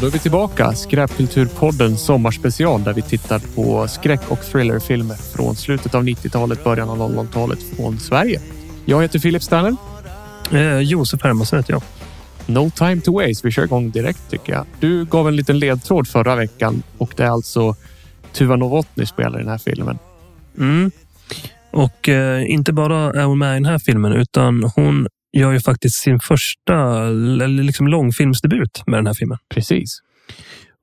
Då är vi tillbaka. Skräpkulturpodden sommarspecial där vi tittar på skräck och thrillerfilmer från slutet av 90-talet, början av 00-talet från Sverige. Jag heter Filip Sterner. Eh, Josef Hermansson heter jag. No time to waste. Vi kör igång direkt tycker jag. Du gav en liten ledtråd förra veckan och det är alltså Tuva Novotny spelar i den här filmen. Mm. Och eh, inte bara är hon med i den här filmen, utan hon gör ju faktiskt sin första liksom långfilmsdebut med den här filmen. Precis.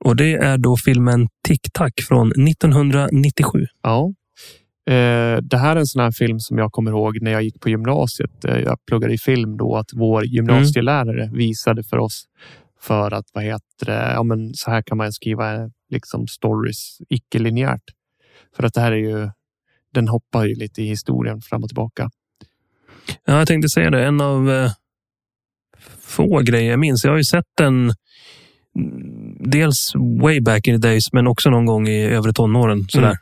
Och det är då filmen Tic Tac från 1997. Ja. Eh, det här är en sån här film som jag kommer ihåg när jag gick på gymnasiet. Eh, jag pluggade i film då att vår gymnasielärare mm. visade för oss för att vad heter det? Ja, men så här kan man skriva liksom stories icke-linjärt. För att det här är ju. Den hoppar ju lite i historien fram och tillbaka. Ja, jag tänkte säga det. En av eh, få grejer jag minns. Jag har ju sett den mm, dels way back in the days, men också någon gång i övre tonåren. Sådär. Mm.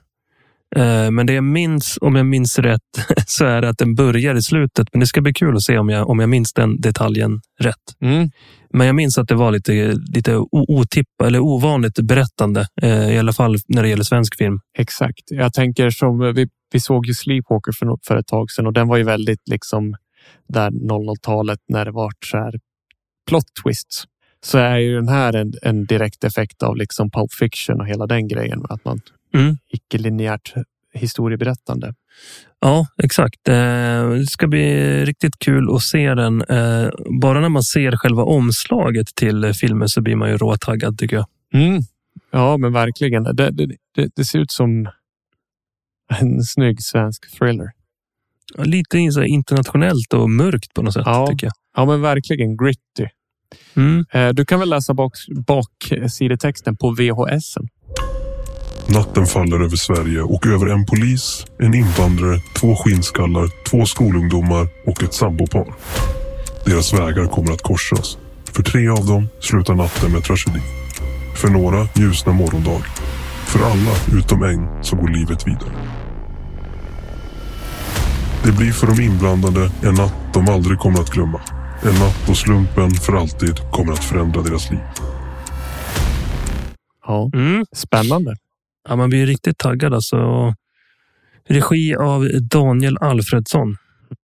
Eh, men det jag minns, om jag minns rätt, så är det att den börjar i slutet. Men det ska bli kul att se om jag, om jag minns den detaljen rätt. Mm. Men jag minns att det var lite, lite otippat eller ovanligt berättande, eh, i alla fall när det gäller svensk film. Exakt. Jag tänker som vi, vi såg ju Sleepwalker för, för ett tag sedan och den var ju väldigt liksom där 00-talet när det var så här plot twists. Så är ju den här en, en direkt effekt av liksom Pulp Fiction och hela den grejen. Att man mm. icke-linjärt historieberättande. Ja, exakt. Eh, det ska bli riktigt kul att se den. Eh, bara när man ser själva omslaget till filmen så blir man ju råtaggad tycker jag. Mm. Ja, men verkligen. Det, det, det, det, ser ut som en snygg svensk thriller. Lite internationellt och mörkt på något sätt. Ja, tycker jag. ja men verkligen gritty. Mm. Eh, du kan väl läsa bak, baksidetexten på VHS. Natten faller över Sverige och över en polis, en invandrare, två skinnskallar, två skolungdomar och ett sambopar. Deras vägar kommer att korsas. För tre av dem slutar natten med tragedi. För några ljusnar morgondag. För alla utom en så går livet vidare. Det blir för de inblandade en natt de aldrig kommer att glömma. En natt då slumpen för alltid kommer att förändra deras liv. Ja, mm. spännande. Ja, man blir riktigt taggad alltså. Regi av Daniel Alfredsson.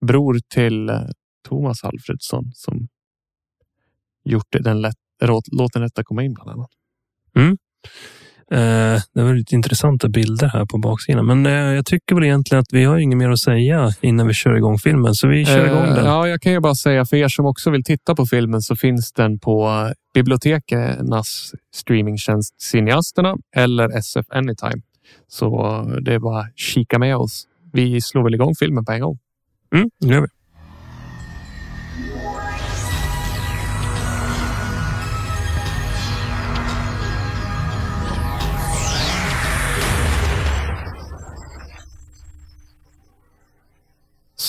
Bror till eh, Thomas Alfredsson som gjort den lätt, låten Lätt att komma in bland annat. Mm. Eh, det var lite intressanta bilder här på baksidan, men eh, jag tycker väl egentligen att vi har inget mer att säga innan vi kör igång filmen, så vi kör igång den. Ja, jag kan ju bara säga för er som också vill titta på filmen så finns den på bibliotekernas streamingtjänst Cineasterna eller SF Anytime. Så det är bara kika med oss. Vi slår väl igång filmen på en gång. Mm, det gör vi.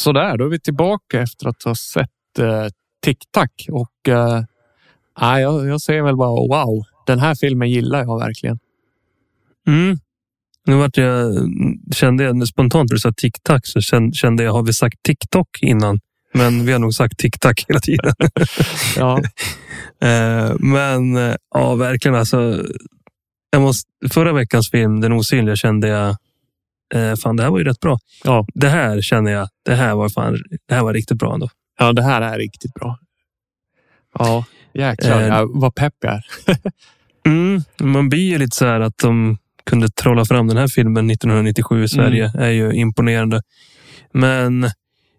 Sådär, då är vi tillbaka efter att ha sett eh, Tic Tac och eh, jag, jag säger väl bara wow. Den här filmen gillar jag verkligen. Mm. Nu vart jag, kände jag spontant när du sa Tic Tac så kände jag, har vi sagt TikTok innan? Men vi har nog sagt Tic Tac hela tiden. ja. Eh, men ja, verkligen alltså. Jag måste, förra veckans film, Den osynliga, kände jag eh, fan det här var ju rätt bra. Ja. Det här känner jag, det här var fan, det här var riktigt bra ändå. Ja, det här är riktigt bra. Ja, jäklar eh, vad pepp jag är. mm, man blir ju lite så här att de kunde trolla fram den här filmen 1997 i Sverige mm. är ju imponerande. Men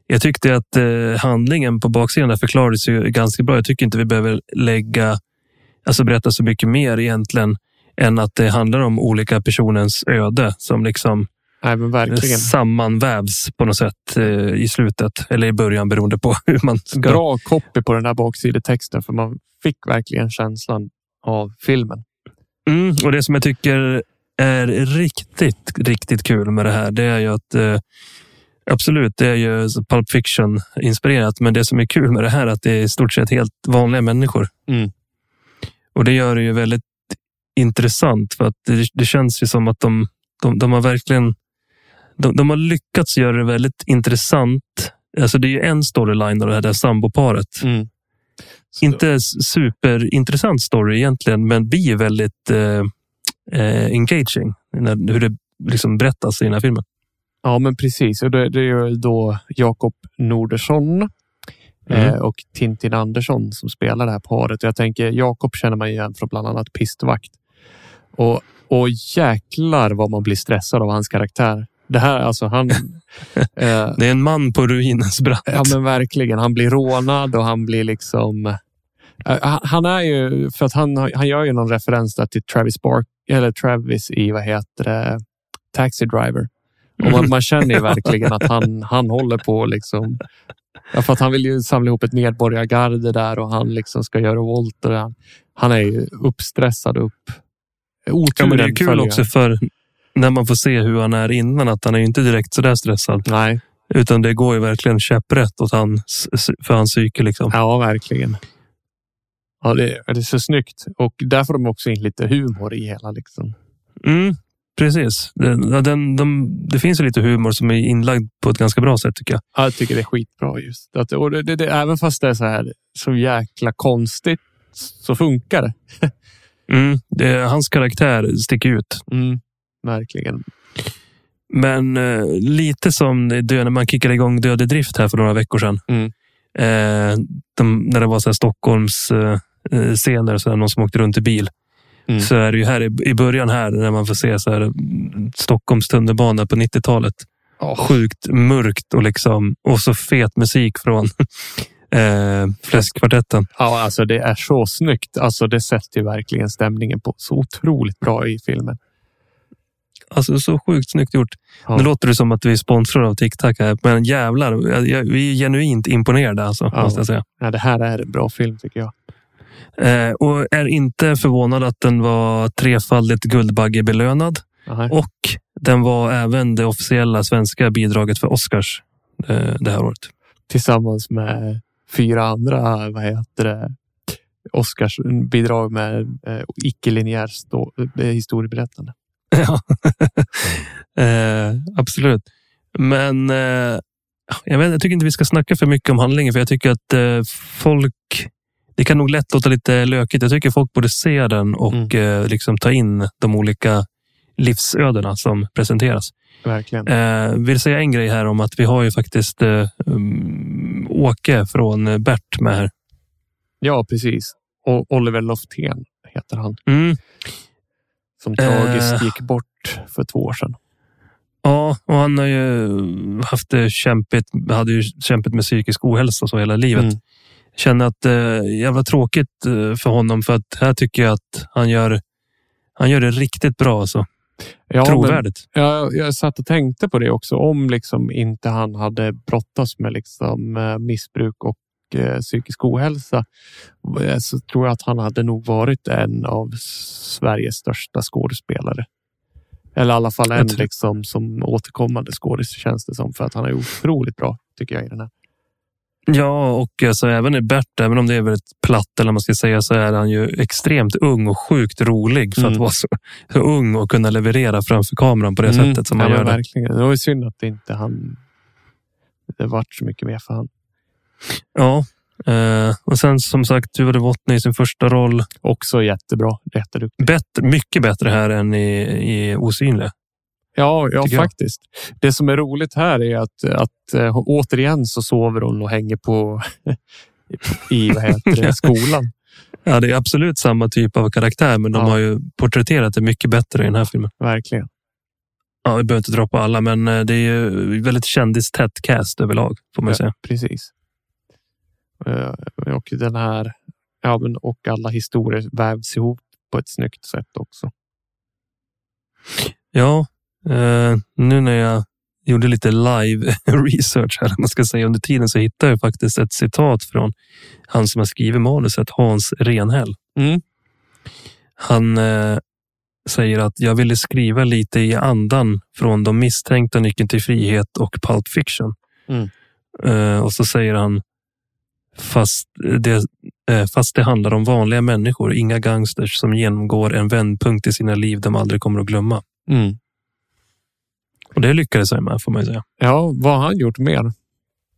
jag tyckte att eh, handlingen på baksidan där förklarades ju ganska bra. Jag tycker inte vi behöver lägga, alltså berätta så mycket mer egentligen än att det handlar om olika personens öde som liksom Nej, men verkligen. sammanvävs på något sätt eh, i slutet eller i början beroende på hur man ska. Bra copy på den här baksidetexten för man fick verkligen känslan av filmen. Mm, och det som jag tycker är riktigt, riktigt kul med det här, det är ju att eh, Absolut, det är ju Pulp Fiction inspirerat, men det som är kul med det här är att det är i stort sett helt vanliga människor. Mm. Och det gör det ju väldigt intressant för att det, det känns ju som att de, de, de har verkligen de, de har lyckats göra det väldigt intressant. Alltså det är ju en storyline av det här samboparet. Mm. Inte superintressant story egentligen, men blir väldigt eh, eh, engaging när, hur det liksom berättas i den här filmen. Ja, men precis. Och det, det är ju då Jakob Nordersson Mm. eh, och Tintin Andersson som spelar det här paret. Jag tänker Jakob känner man igen från bland annat Pistvakt. Och, och jäklar vad man blir stressad av hans karaktär. Det här, alltså han... eh, Det är en man på ruinens brant. Ja, men verkligen. Han blir rånad och han blir liksom... Eh, han- är ju, för att han, han gör ju någon referens där till Travis Bark, eller Travis i, vad heter det, Taxi Driver. Och man, man känner ju verkligen att han, han håller på liksom... Ja, för att han vill ju samla ihop ett medborgargarde där och han liksom ska göra volt. Och det. han är ju uppstressad upp... Ja, Oturen men det är kul följer. också för när man får se hur han är innan, att han är inte direkt sådär stressad. Nej, Utan det går ju verkligen käpprätt åt hans, för hans psyke. Liksom. ja verkligen. Ja, det, det är så snyggt. Och där får de också in lite humor i hela. Liksom. Mm, precis. Den, den, de, det finns lite humor som är inlagd på ett ganska bra sätt tycker jag. Ja, jag tycker det är skitbra just. Att, och det, det, det, även fast det är så här så jäkla konstigt så funkar det. Mm, det hans karaktär sticker ut. Mm, verkligen. Men eh, lite som när man kickade igång Död i drift här för några veckor sedan. Mm. Eh, de, när det var så här Stockholms eh, eh, scener, så här, någon som åkte runt i bil. Mm. Så är det ju här i, i början här när man får se så här, mm, Stockholms tunnelbana på 90-talet. Sjukt mörkt och liksom och så fet musik från eh, Fläskkvartetten. Ja, alltså det är så snyggt. Alltså det sätter ju verkligen stämningen på så otroligt bra i filmen. Alltså så sjukt snyggt gjort. Ja. Nu låter det som att vi är sponsrade av här, men jävlar, vi är genuint imponerade alltså, Ja. måste jag säga. Ja, det här är en bra film tycker jag. Eh, och är inte förvånad att den var trefaldigt Guldbaggebelönad och den var även det officiella svenska bidraget för Oscars eh, det här året. Tillsammans med fyra andra, vad heter det, Oscars bidrag med eh, icke-linjär eh, historieberättande. Ja, eh, absolut. Men eh, jag, vet, jag tycker inte vi ska snacka för mycket om handlingen, för jag tycker att eh, folk... Det kan nog lätt låta lite lökigt. Jag tycker folk borde se den och eh, liksom ta in de olika livsödena som presenteras. Verkligen. Eh, vill säga en grej här om att vi har ju faktiskt eh, um, Åke från eh, Bert med här. Ja, precis. Och Oliver Loftén heter han. Mm. Som tragiskt Eh. gick bort för två år sedan. Ja, och han har ju haft det kämpigt, hade ju kämpat med psykisk ohälsa så hela livet. Mm. Känner att det är jävla tråkigt eh, för honom för att här tycker jag att han gör, han gör det riktigt bra. Alltså. Ja, Trovärdigt. Jag, jag satt och tänkte på det också. Om liksom inte han hade brottats med liksom, eh, missbruk och eh, psykisk ohälsa eh, så tror jag att han hade nog varit en av Sveriges största skådespelare. Eller i alla fall en liksom, som återkommande skådis känns det som. För att han är otroligt bra tycker jag i den här. Ja, och alltså, även i Bert, även om det är väldigt platt eller man ska säga, så är han ju extremt ung och sjukt rolig för att Mm. vara så, så ung och kunna leverera framför kameran på det Mm. sättet som ja, han men gör. Verkligen. Det var ju synd att det inte han det vart så mycket mer för han. Ja, eh, och sen som sagt, Tuva Novotny i sin första roll. Också jättebra. Jätteduktig. Bättre, mycket bättre här än i, i Osynliga. Ja, ja tycker jag. faktiskt. Det som är roligt här är att, att äh, återigen så sover hon och hänger på i vad heter det, skolan. Ja, det är absolut samma typ av karaktär, men de Ja. har ju porträtterat det mycket bättre i den här filmen. Verkligen. Ja, vi behöver inte dra på alla, men eh, det är ju väldigt kändistätt cast överlag, får man ju säga. Precis. Eh, Och den här ja, men, och alla historier vävs ihop på ett snyggt sätt också. Ja, eh, nu när jag gjorde lite live research här, man ska säga under tiden, så hittade jag faktiskt ett citat från han som har skrivit manuset, Hans Renhäll. Mm. Han eh, säger att jag ville skriva lite i andan från De misstänkta, Nyckeln till frihet och Pulp Fiction. Mm. Eh, och så säger han fast det, eh, fast det handlar om vanliga människor, inga gangsters som genomgår en vändpunkt i sina liv de aldrig kommer att glömma. Mm. Och det lyckades han med, får man säga. Ja, vad har han gjort mer?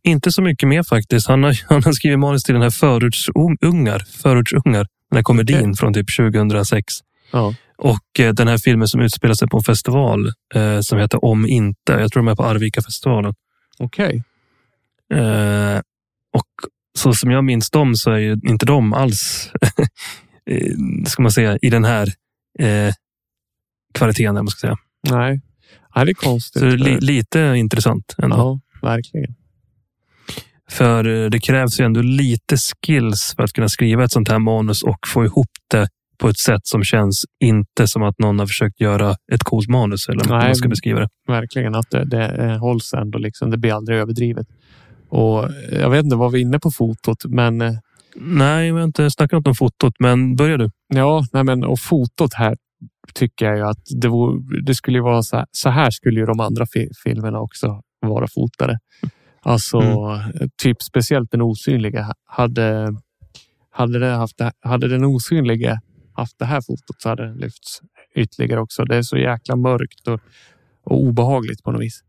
inte så mycket mer faktiskt. Han har, han har skrivit manus till den här Förortsungar, Förortsungar, den här komedin Okej. från typ 2006. Ja. Och eh, den här filmen som utspelar sig på en festival eh, som heter Om inte. Jag tror de är på Arvika-festivalen. Okej. Eh, och så som jag minns dem så är ju inte de alls, eh, ska man säga, i den här eh, kvaliteten. Man ska säga. Nej. Nej, det är konstigt. Så det är li, lite intressant ändå. ja, verkligen. För eh, det krävs ju ändå lite skills för att kunna skriva ett sånt här manus och få ihop det på ett sätt som känns inte som att någon har försökt göra ett coolt manus eller hur man ska beskriva det. Verkligen att det, det eh, hålls ändå. Liksom. Det blir aldrig överdrivet. Och jag vet inte, var vi inne på fotot? Men eh, Nej, vi har inte snackat om fotot, men börjar du? ja, nej men, och fotot här tycker jag ju att det, vore, det skulle ju vara så här, så här skulle ju de andra fi, filmerna också vara fotade. Alltså Mm. typ speciellt den osynliga. Hade, hade, det haft hade den osynliga haft det här fotot så hade den lyfts ytterligare också. Det är så jäkla mörkt och, och obehagligt på något vis.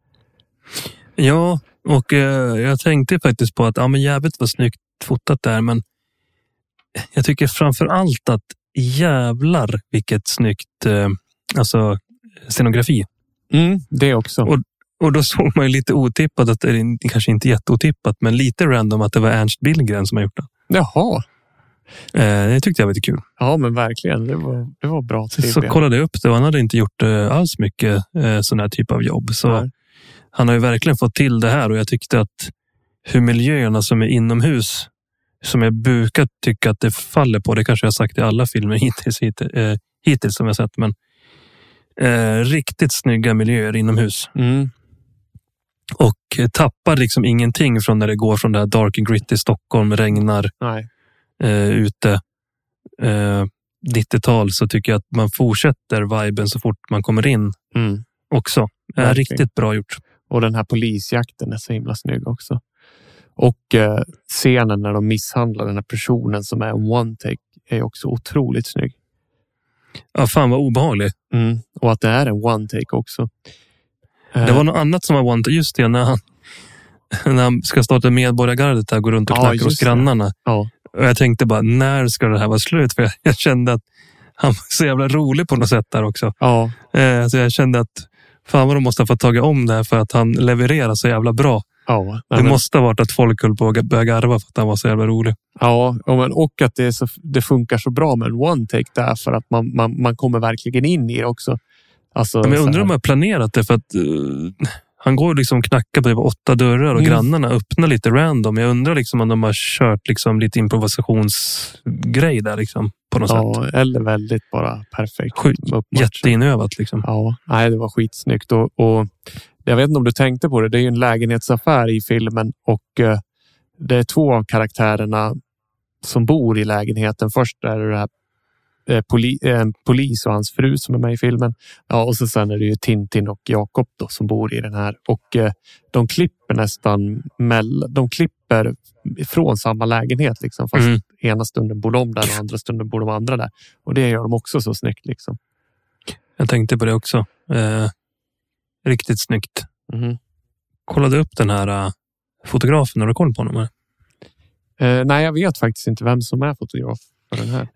Ja, och eh, jag tänkte faktiskt på att ja, men jävligt vad snyggt fotat där, men jag tycker framför allt att jävlar vilket snyggt eh, alltså, scenografi. Mm, det också. Och- Och då såg man ju lite otippat, att, eller kanske inte jätteotippat, men lite random att det var Ernst Billgren som har gjort det. Jaha, Eh, det tyckte jag var lite kul. ja men verkligen. Det var, det var bra triv. så kollade jag upp det och han hade inte gjort eh, alls mycket eh, sån här typ av jobb. Så Nej. Han har ju verkligen fått till det här och jag tyckte att hur miljöerna som är inomhus, som jag brukar tycka att det faller på, det kanske jag har sagt i alla filmer hittills, hittills, eh, hittills som jag sett, men eh, riktigt snygga miljöer inomhus. Mm, Och eh, tappar liksom ingenting från när det går från det här dark and gritty Stockholm, regnar nej. eh, ute. Eh, 90-tal så tycker jag att man fortsätter viben så fort man kommer in Mm. också. Eh, riktigt bra gjort. Och den här polisjakten är så himla snygg också. Och eh, scenen när de misshandlar den här personen som är en one take är också otroligt snygg. Ja, fan vad obehaglig. Mm. Och att det är en one take också. Eh, Det var något annat som var one Just det, när han, när han ska starta medborgargardet där, går runt och Ja, knackar hos grannarna. ja, Och jag tänkte bara, när ska det här vara slut? För jag, jag kände att han var så jävla rolig på något sätt där också. ja, Eh, så jag kände att fan vad de måste ha fått tagit om det här för att han levererar så jävla bra. ja. Det måste ha varit att folk höll på att börja garva för att han var så jävla rolig. ja och, att det, så, det funkar så bra med en one take där för att man, man, man kommer verkligen in i det också. Alltså, Men jag undrar om jag planerat det för att eh, han går liksom och knackar på typ åtta dörrar och Mm. grannarna öppnar lite random. Jag undrar liksom om de har kört liksom lite improvisationsgrej där liksom på något sätt. Ja, eller väldigt bara perfekt. Jätteinövat liksom. Ja, nej, det var skitsnyggt. Och, och jag vet inte om du tänkte på det. Det är ju en lägenhetsaffär i filmen och eh, det är två av karaktärerna som bor i lägenheten. Först är det, det här, poli, eh, en polis och hans fru som är med i filmen. Ja, och så sen är det ju Tintin och Jakob då, som bor i den här. Och eh, de klipper nästan mellan, de klipper ifrån samma lägenhet liksom. Fast Mm. ena stunden bor de där och andra stunden bor de andra där. Och det gör de också så snyggt liksom. Jag tänkte på det också. Eh, riktigt snyggt. Mhm. Kollade upp den här eh, fotografen. Har du koll på honom? Eh, nej, jag vet faktiskt inte vem som är fotograf för den här.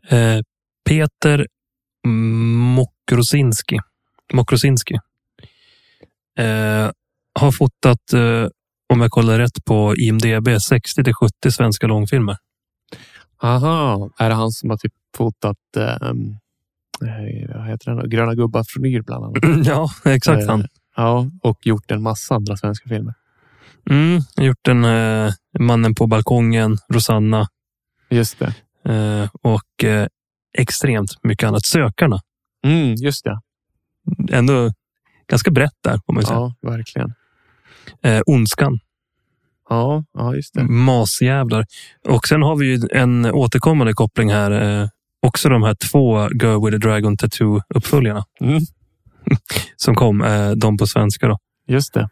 Peter Mokrosinski. Mokrosinski. Eh, har fotat, eh, om jag kollar rätt på IMDB, 60 till 70 svenska långfilmer. Aha, är det han som har typ fotat ehm, eh, vad heter den? Gröna gubbar från Yr bland annat? ja, exakt han. Eh, Ja, och gjort en massa andra svenska filmer. Mm, gjort en eh, Mannen på balkongen, Rosanna Just det. eh, och extremt mycket annat. Sökarna. Mm, just det. Ändå ganska brett där, får man säga. Ja, verkligen. Eh, Ondskan. Ja, ja, just det. Masjävlar. Och sen har vi ju en återkommande koppling här. Eh, också de här två Girl with a Dragon Tattoo-uppföljarna Mm, som kom, eh, de på svenska. Då. just det.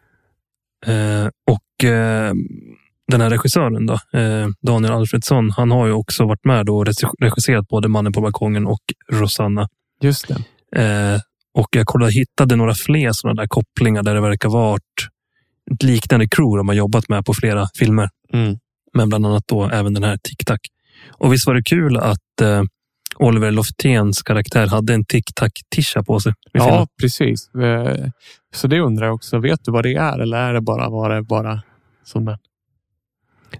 Eh, och eh, den här regissören, då, eh, Daniel Alfredsson, han har ju också varit med och regi- regisserat både Mannen på balkongen och Rosanna. Just det. Eh, och jag kollade, hittade några fler sådana där kopplingar där det verkar varit ett liknande crew de har jobbat med på flera filmer. Mm. Men bland annat då även den här Tic Tac. Och visst var det kul att eh, Oliver Lofténs karaktär hade en Tic Tac-tisha på sig? i filmen? Ja, precis. Eh, Så det undrar jag också. Vet du vad det är eller är det bara, var det bara som en...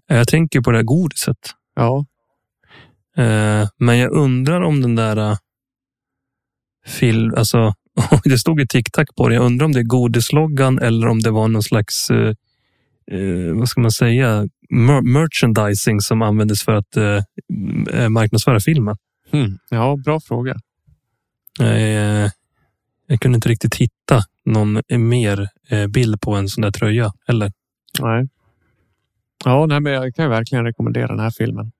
Jag tänker på det här godiset. Ja, Eh, men jag undrar om den där uh, film, alltså det stod ju Tic Tac på det. Jag undrar om det är godisloggan eller om det var någon slags, eh, eh, vad ska man säga, mer merchandising som användes för att eh, eh, marknadsföra filmen. hmm. ja bra fråga. Eh, jag kunde inte riktigt hitta någon mer eh, bild på en sån där tröja. Eller? Nej. Ja, nej, men jag kan ju verkligen rekommendera den här filmen.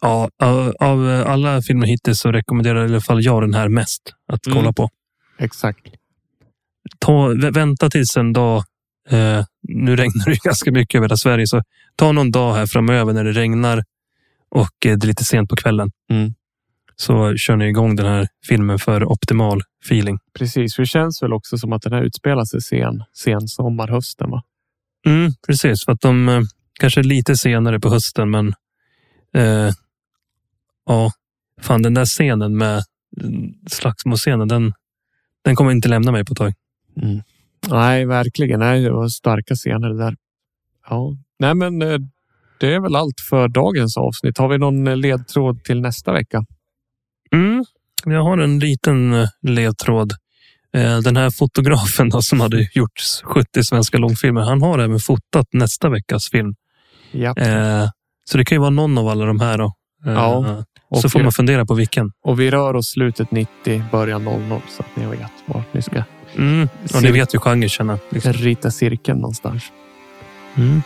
Ja, av, av alla filmer hittills så rekommenderar i alla fall jag den här mest att Mm. kolla på. Exakt. ta, vä- vänta tills en dag. Eh, nu regnar det ju ganska mycket över hela Sverige, så ta någon dag här framöver när det regnar och eh, det är lite sent på kvällen. Mm. Så kör ni igång den här filmen för optimal feeling. Precis, för det känns väl också som att den här utspelar sig sen, sen sommar, hösten. Va? Mm, precis, för att de eh, kanske lite senare på hösten, men eh, ja, fan den där scenen med slagsmålscenen, den, den kommer inte lämna mig på ett tag. Mm. Nej, verkligen. Nej, det var starka scener där. Ja, nej, men eh, det är väl allt för dagens avsnitt. Har vi någon eh, ledtråd till nästa vecka? Mm, jag har en liten eh, ledtråd. Den här fotografen då, som hade gjort 70 svenska långfilmer, han har även fotat nästa veckas film. Ja. Eh, Så det kan ju vara någon av alla de här. Då. Eh, Ja, Så och, får man fundera på vilken. och vi rör oss slutet 90, början 00 så att ni vet vart ni ska Mm. Och ni vet ju genre känner. Liksom. rita cirkeln någonstans. Mm.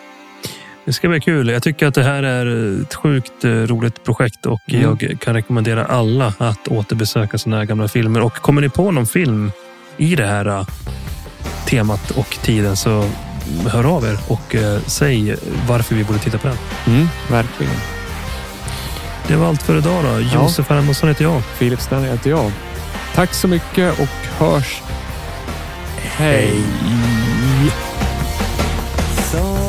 Det ska bli kul. Jag tycker att det här är ett sjukt eh, roligt projekt och Mm. jag kan rekommendera alla att återbesöka här gamla filmer. Och kommer ni på någon film i det här eh, temat och tiden så hör av er och eh, säg varför vi borde titta på den. Mm, verkligen. Det var allt för idag då. Josef ja. Heter jag. Filip Stanley heter jag. Tack så mycket och hörs. Hej! Hej.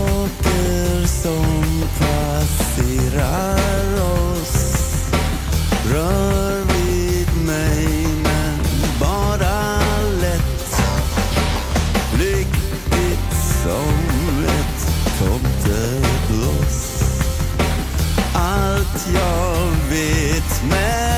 jag vet men